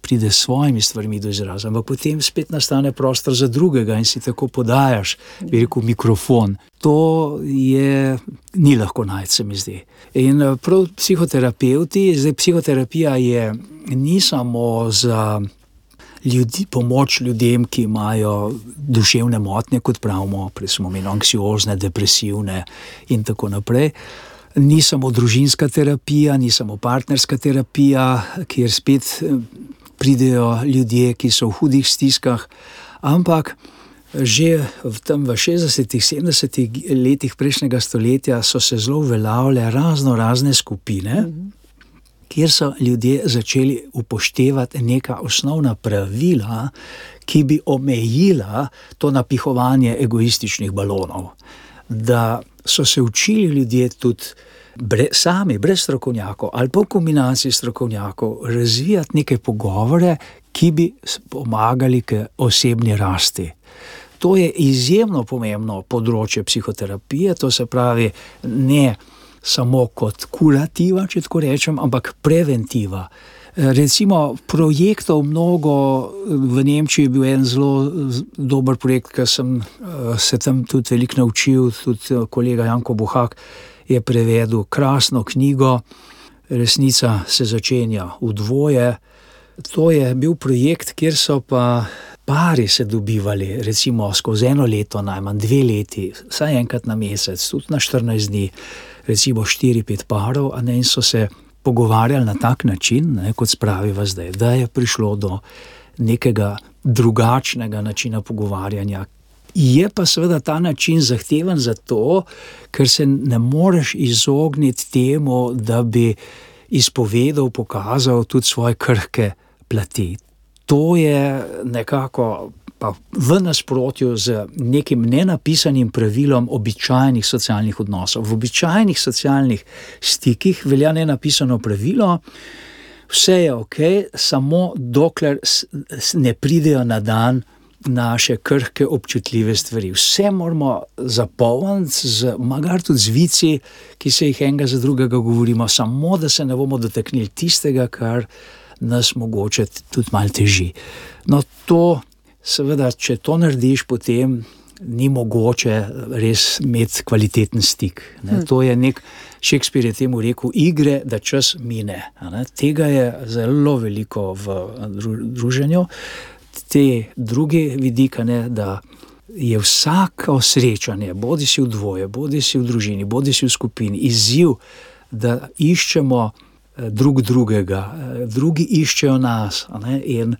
pride s svojimi stvarmi do izraza, ampak potem spet nastane prostor za drugega in si tako podajaš, veliko mikrofon. To je ni lahko najti, se mi zdi. In prav psihoterapeuti, zdaj psihoterapija je ni samo za. Ljudi, pomoč ljudem, ki imajo duševne motnje, kot pravimo, prej smo imeli anksiozne, depresivne in tako naprej ni samo družinska terapija, ni samo partnerska terapija, kjer spet eh, pridejo ljudje, ki so v hudih stiskah, ampak že v, tam, v 60-ih, 70-ih letih prejšnjega stoletja so se zelo uveljavljale razno razne skupine. Kjer so ljudje začeli upoštevati neka osnovna pravila, ki bi omejila to napihovanje egoističnih balonov. Da so se učili ljudje tudi bre, sami, brez strokovnjakov ali pa v kombinaciji strokovnjakov, razvijati neke pogovore, ki bi pomagali k osebni rasti. To je izjemno pomembno področje psihoterapije, to se pravi ne samo kot kurativa, če tako rečem, ampak preventiva. Recimo, projektov mnogo, v Nemčiji je bil en zelo dober projekt, ker sem se tam tudi veliko naučil, tudi kolega Janko Buhak je prevedel krasno knjigo, resnica se začenja v dvoje. To je bil projekt, kjer so pa pari se dobivali, recimo skozi eno leto, najmanj dve leti, vsaj enkrat na mesec, tudi na 14 dni, recimo 4-5 parov, ne, in so se pogovarjali na tak način, ne, kot spraviva zdaj, da je prišlo do nekega drugačnega načina pogovarjanja, Je pa seveda ta način zahteven zato, ker se ne moreš izogniti temu, da bi izpovedal, pokazal tudi svoje krhke plati. To je nekako v nasprotju z nekim nenapisanim pravilom običajnih socialnih odnosov. V običajnih socialnih stikih velja nenapisano pravilo. Vse je ok, samo dokler ne pridejo na dan naše krhke, občutljive stvari. Vse moramo zapolniti, z, magar tudi z vici, ki se jih enega za drugega govorimo, samo da se ne bomo dotaknili tistega, kar nas mogoče tudi malo teži. No, to, seveda, če to narediš, potem ni mogoče res imeti kvaliteten stik. Hmm. To je nek. Šekspir je temu rekel: igre, da čas mine. Tega je zelo veliko v druženju te druge vidike, ne, da je vsako srečanje, bodi si v dvoje, bodi si v družini, bodi si v skupini, izziv, da iščemo eh, drug drugega, eh, drugi iščejo nas ne, in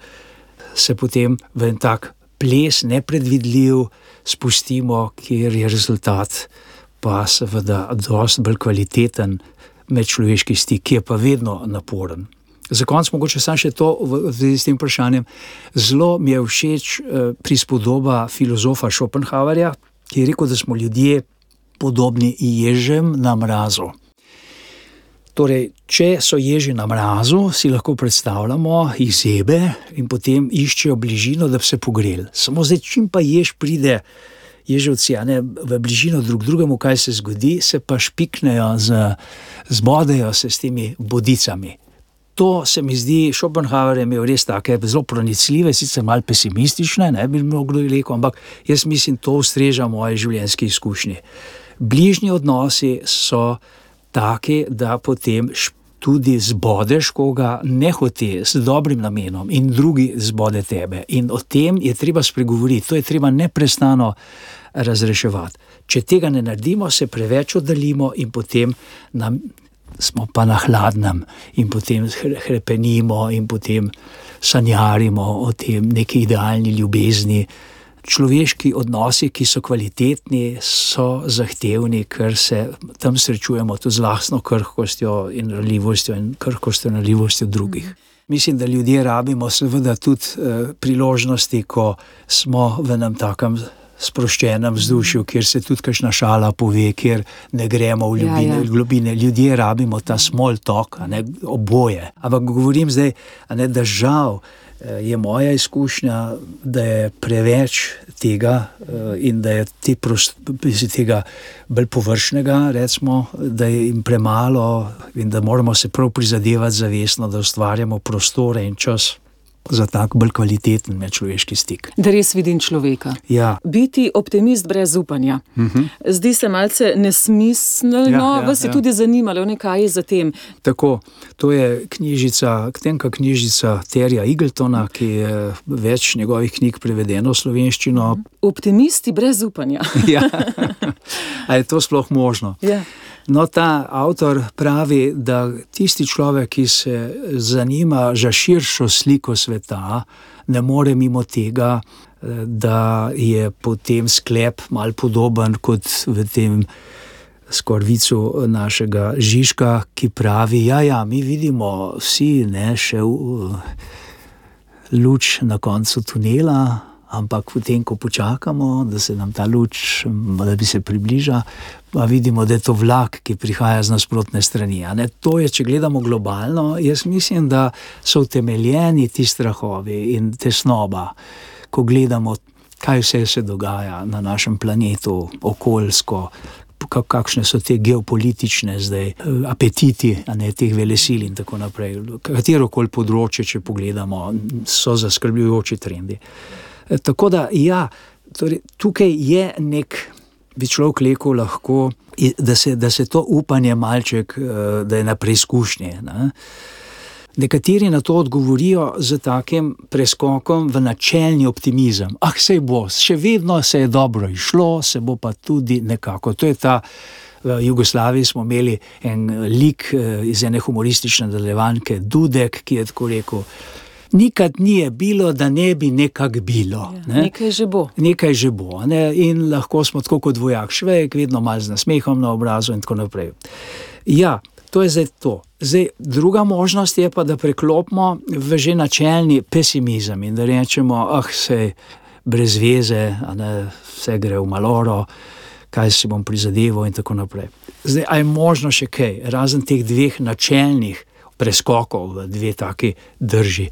se potem v en tak ples, nepredvidljiv, spustimo, kjer je rezultat, pa seveda, dosti bolj kvaliteten medčloveški stik, ki je pa vedno naporen. Za konec mogoče samo še to v zvezi s tem vprašanjem. Zelo mi je všeč eh, prispodoba filozofa Schopenhauerja, ki je rekel, da smo ljudje podobni ježem na mrazu. Torej, če so ježi na mrazu, si lahko predstavljamo izebe in potem iščejo bližino, da bi se pogreli. Samo zdaj, čim pa jež pride, ježovci, ne, v bližino drug drugemu, kaj se zgodi, se pa špiknejo, zbodejo se s temi bodicami to se mi zdi, Schopenhauer je imel res tako zelo pronicljive, sicer malo pesimistične, ne bi mogli reči, ampak jaz mislim, to ustreža moje življenjske izkušnje. Bližnji odnosi so taki, da potem tudi zbodeš koga nehote, z dobrim namenom, in drugi zbode tebe. In o tem je treba spregovoriti, to je treba neprestano razreševati. Če tega ne naredimo, se preveč oddaljimo in potem nam, smo pa na hladnem, in potem krepenimo, in potem sanjarimo o tem neki idealni ljubezni. Človeški odnosi, ki so kvalitetni, so zahtevni, ker se tam srečujemo tudi z vlastno krhkostjo in ranljivostjo, in krhkostjo in ranljivostjo drugih. Mislim, da ljudje rabimo, seveda, tudi eh, priložnosti, ko smo v enem takem sproščenem vzdušju, kjer se tudi kakšna šala pove, kjer ne gremo v ljubine. Ja, ja. globine. Ljudje rabimo ta small talk, ne, oboje. Ampak govorim zdaj, ne, da žal. Eh, je moja izkušnja, da je preveč tega eh, in da je te tega bolj površnega, recimo, da je jim premalo, in da moramo se prav prizadevati zavestno, da ustvarjamo prostore in čas za tak bolj kvaliteten medčloveški stik. Da res vidim človeka. Ja. Biti optimist brez upanja. Uh mhm. -huh. Zdi se malce nesmiselno, ja, ja, vas je ja. tudi zanimalo, kaj je za tem. Tako, to je knjižica, tenka knjižica Terja Igeltona, ki je več njegovih knjig prevedeno v slovenščino. Optimisti brez upanja. ja. [LAUGHS] A je to sploh možno? Ja. No, ta avtor pravi, da tisti človek, ki se zanima za širšo sliko sveta, ne more mimo tega, da je potem sklep mal podoben kot v tem skorvicu našega Žižka, ki pravi: Ja, ja, mi vidimo vsi ne še v, luč na koncu tunela. Ampak potem, ko počakamo, da se nam ta luč, da bi se približala, vidimo, da je to vlak, ki prihaja z nasprotne strani. To je, če gledamo globalno, jaz mislim, da so utemeljeni ti strahovi in tesnoba, ko gledamo, kaj vse se dogaja na našem planetu, okoljsko. Kakšne so te geopolitične zdaj, apetiti, a ne teh velesil in tako naprej. Katero koli področje, če pogledamo, so zaskrbljujoči trendi. Tako da, ja, torej, tukaj je nek, bi človek rekel, lahko, da se, da se to upanje malček, eh, da je na preizkušnji. Ne? Nekateri na to odgovorijo z takim preskokom v načelni optimizem. Ah, se bo, še vedno se je dobro išlo, se bo pa tudi nekako. To je ta. V Jugoslaviji smo imeli en lik eh, iz ene humoristične nadaljevanke, Dudek, ki je tako rekel: nikad ni bilo, da ne bi nekako bilo. Ja, ne? Nekaj že bo. Nekaj že bo. Ne? In lahko smo tako kot vojak švejk, vedno malo z nasmehom na obrazu in tako naprej. Ja, to je zdaj to. Zdaj, druga možnost je pa, da preklopimo v že načelni pesimizem in da rečemo, ah, vse brez veze, ne, vse gre v maloro, kaj si bom prizadeval in tako naprej. Zdaj, a je možno še kaj, razen teh dveh načelnih preskokov v dve taki drži.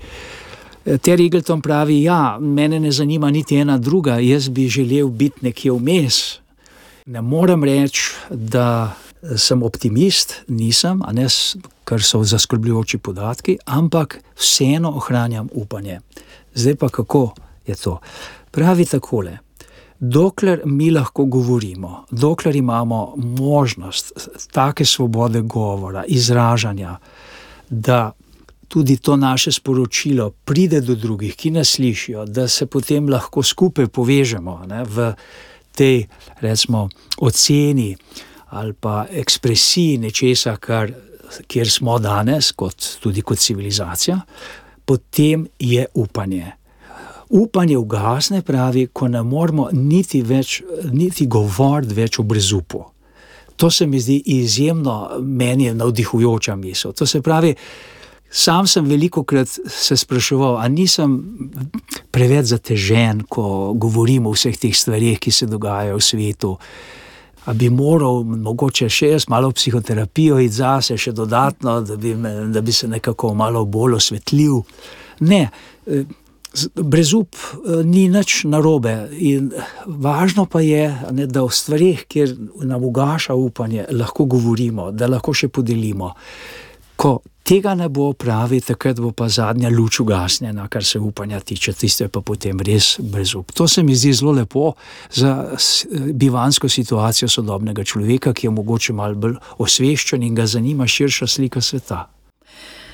Ter Eagleton pravi: Ja, mene ne zanima niti ena druga, jaz bi želel biti nekje vmes. Ne morem reči, da sem optimist, nisem, ne, ker so zaskrbljujoči podatki, ampak vseeno ohranjam upanje. Zdaj pa kako je to? Pravi takole. Dokler mi lahko govorimo, dokler imamo možnost take svobode govora, izražanja, da tudi to naše sporočilo pride do drugih, ki nas slišijo, da se potem lahko skupaj povežemo ne, v tej, recimo, oceni ali pa ekspresiji nečesa, kar, kjer smo danes, kot, tudi kot civilizacija, potem je upanje. Upanje ugasne, pravi, ko ne moremo niti, več, niti govoriti več o brezupu. To se mi zdi izjemno, meni navdihujoča misel. To se pravi, sam sem veliko krat se spraševal, ali nisem preveč zatežen, ko govorim o vseh teh stvarih, ki se dogajajo v svetu. A bi moral, mogoče še jaz, malo psihoterapijo iti zase, še dodatno, da bi, me, da bi se nekako malo bolj osvetlil. Ne, brezup eh, ni nič narobe. In važno pa je, ne, da o stvarih, kjer nam ugaša upanje, lahko govorimo, da lahko še podelimo. Ko Tega ne bo pravi, takrat bo pa zadnja luč ugasnjena, kar se upanja tiče, tiste pa potem res brez up. To se mi zdi zelo lepo za bivansko situacijo sodobnega človeka, ki je mogoče malo bolj osveščen in ga zanima širša slika sveta.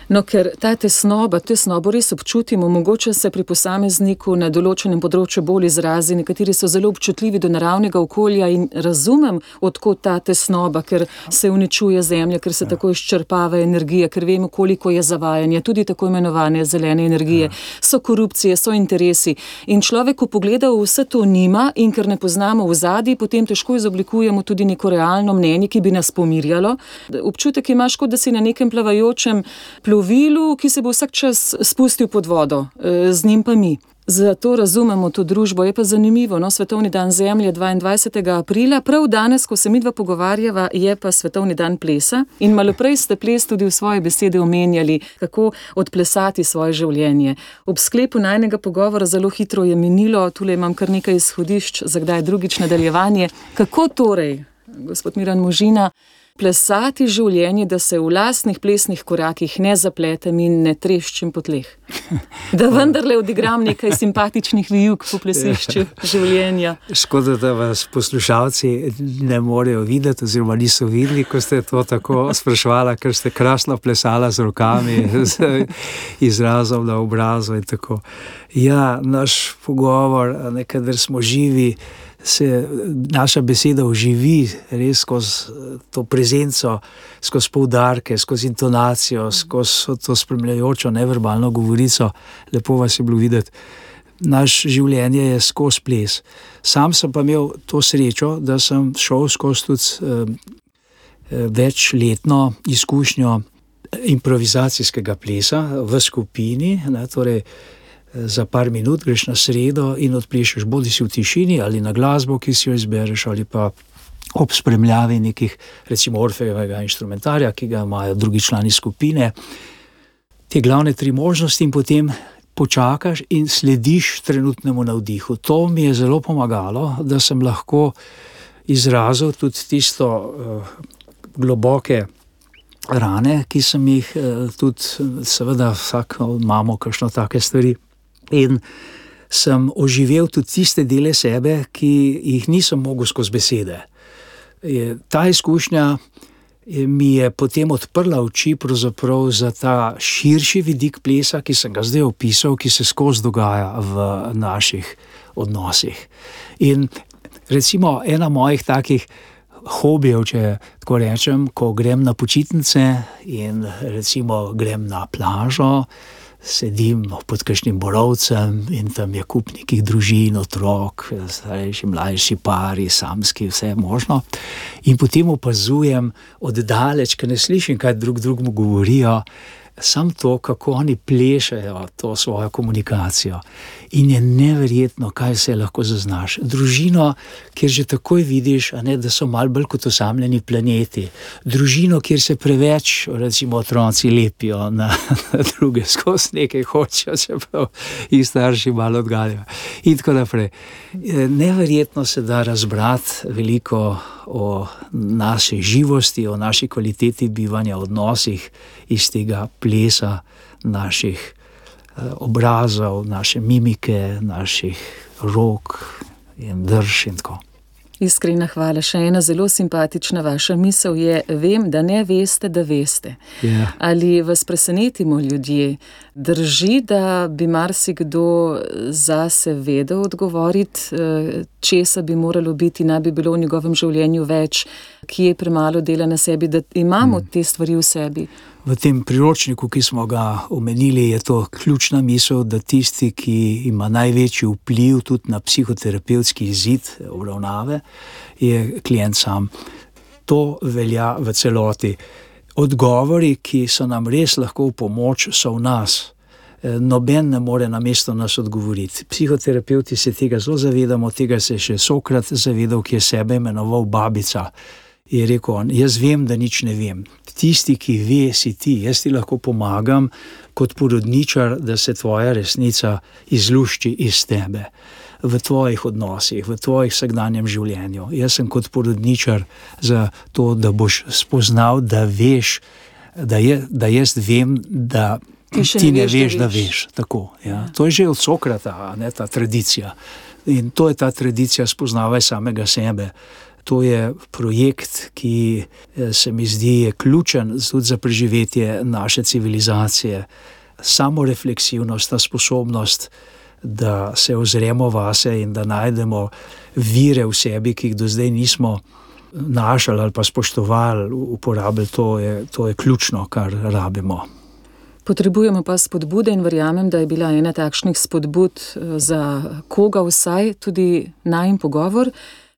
No, ker ta tesnoba, tesnobo res občutimo, mogoče se pri posamezniku na določenem področju bolj izrazi, nekateri so zelo občutljivi do naravnega okolja in razumem, odkot ta tesnoba, ker se uničuje zemlja, ker se ja. tako izčrpava energija, ker vemo, koliko je zavajanja, tudi tako imenovane zelene energije, ja. so korupcije, so interesi. In človek, ko pogleda vse to nima in ker ne poznamo v zadnji, potem težko izoblikujemo tudi neko realno mnenje, ki bi nas pomirjalo. Občutek imaš, kot da si na nekem plavajočem plovilu, ki se bo vsak čas spustil pod vodo, e, z njim pa mi. Zato razumemo to družbo. Je pa zanimivo, no, Svetovni dan Zemlje 22. aprila, prav danes, ko se mi dva pogovarjava, je pa Svetovni dan plesa. In malo prej ste ples tudi v svoje besede omenjali, kako odplesati svoje življenje. Ob sklepu najnega pogovora zelo hitro je minilo, tule imam kar nekaj izhodišč, za kdaj drugič nadaljevanje. Kako torej, gospod Miran Možina? Plesati življenje, da se v lastnih plesnih korakih ne zapletem in ne treščim po tleh. [LAUGHS] Da vendarle odigram nekaj simpatičnih vijuk po plesišču življenja. Škoda, da vas poslušalci ne morejo videti, oziroma niso videli, ko ste to tako sprašvali, ker ste krasno plesali z rokami, [LAUGHS] z izrazom na obrazu. Ja, naš pogovor, nekaj, smo živi se naša beseda oživi res skozi eh, to prezenco, skozi poudarke, skozi intonacijo, skozi to spremljajočo neverbalno govorico. Lepo vas je bilo videti. Naš življenje je skozi ples. Sam sem pa imel to srečo, da sem šel skozi tudi eh, eh večletno izkušnjo improvizacijskega plesa v skupini. Ne, torej, za par minut greš na sredo in odplešeš, bodi si v tišini ali na glasbo, ki si jo izbereš, ali pa ob spremljavi nekih, recimo, orfejevega instrumentarja, ki ga imajo drugi člani skupine. Te glavne tri možnosti, in potem počakaš in slediš trenutnemu navdihu. To mi je zelo pomagalo, da sem lahko izrazil tudi tisto uh, globoke. Rane, ki sem jih eh, tudi, seveda, vsak imamo, kakšno take stvari, In sem oživel tudi tiste dele sebe, ki jih nisem mogel skozi besede. Ta izkušnja mi je potem odprla oči za ta širši vidik plesa, ki sem ga zdaj opisal, ki se skozi dogaja v naših odnosih. In recimo ena mojih takih. Hobijev, če tako rečem, ko grem na počitnice in recimo grem na plažo, sedim pod kakšnim borovcem in tam je kup nekih družin, otrok, starejši, mlajši, pari, samski, vse možno. In potem opazujem oddaleč, ker ne slišim, kaj drug drugemu govorijo samo to, kako oni plešajo to svojo komunikacijo. In je neverjetno, kaj se lahko zaznaš. Družino, kjer že takoj vidiš, ne, da so malo bolj kot osamljeni planeti. Družino, kjer se preveč, recimo, otroci lepijo na, na druge, skozi nekaj hočejo, čeprav jih starši malo odgaljajo. In tako naprej. Neverjetno se da razbrati veliko o naši živosti, o naši kvaliteti bivanja, odnosih iz tega plesa naših eh, obrazov, naše mimike, naših rok in drž in tako. Iskrena hvala. Še ena zelo simpatična vaša misel je: Vem, da ne veste, da veste. Yeah. Ja. Ali vas presenetimo ljudje? Drži, da bi marsikdo zase vedel odgovoriti, eh, česa bi moralo biti, naj bi bilo v njegovem življenju več, kje je premalo dela na sebi, da imamo mm. te stvari v sebi. V tem priročniku, ki smo ga omenili, je to ključna misel, da tisti, ki ima največji vpliv tudi na psihoterapevtski izid obravnave, je klient sam. To velja v celoti. Odgovori, ki so nam res lahko v pomoč, so v nas. E, noben ne more na mesto nas odgovoriti. Psihoterapeuti se tega zelo zavedamo, tega se je še Sokrat zavedal, ki je sebe imenoval babica je rekel: on, Jaz vem, da nič ne vem. Tisti, ki ve, si ti, jaz ti lahko pomagam kot porodničar, da se tvoja resnica izlušči iz tebe. V tvojih odnosih, v tvojih vsakdanjem življenju. Jaz sem kot porodničar za to, da boš spoznal, da veš, da, je, da jaz vem, da ti, ti ne, ne veš, veš, da veš. Da veš. Tako, ja. Ja. To je že od Sokrata, ne, ta tradicija. In to je ta tradicija spoznavaj samega sebe. To je projekt, ki eh, se mi zdi ključen tudi za preživetje naše civilizacije. Samo refleksivnost, ta sposobnost, da se ozremo vase in da najdemo vire v sebi, ki jih do zdaj nismo našli ali pa spoštovali, uporabljali, to je, to je ključno, kar rabimo. Potrebujemo pa spodbude in verjamem, da je bila ena takšnih spodbud eh, za koga vsaj tudi najmen pogovor.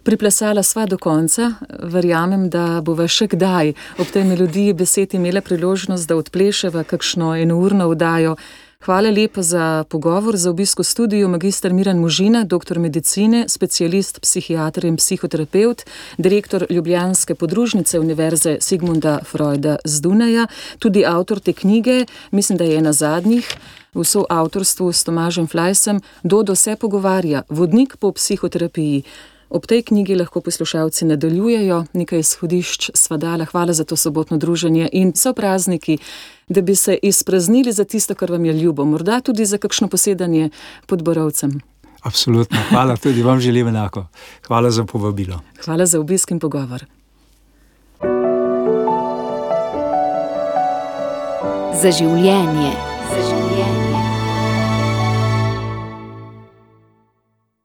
Priplesala sva do konca, verjamem, da bova še kdaj ob tej melodiji besed imela priložnost, da odpleševa kakšno enourno vdajo Hvala lepa za pogovor, za obisko studiu, magistr Miran Možina, doktor medicine, specialist, psihiatr in psihoterapeut, direktor Ljubljanske podružnice Univerze Sigmunda Freuda z Dunaja, tudi avtor te knjige, mislim, da je ena zadnjih. V soavtorstvu s Tomažem Flajsem, Dodo se pogovarja, vodnik po psihoterapiji. Ob tej knjigi lahko poslušalci nadaljujejo, nekaj izhodišč sva dala. Hvala za to sobotno druženje in so prazniki, da bi se izpraznili za tisto, kar vam je ljubo, morda tudi za kakšno posedanje pod borovcem. Absolutno. Hvala tudi vam želim enako. Hvala za povabilo. Hvala za obisk in pogovor. Za življenje.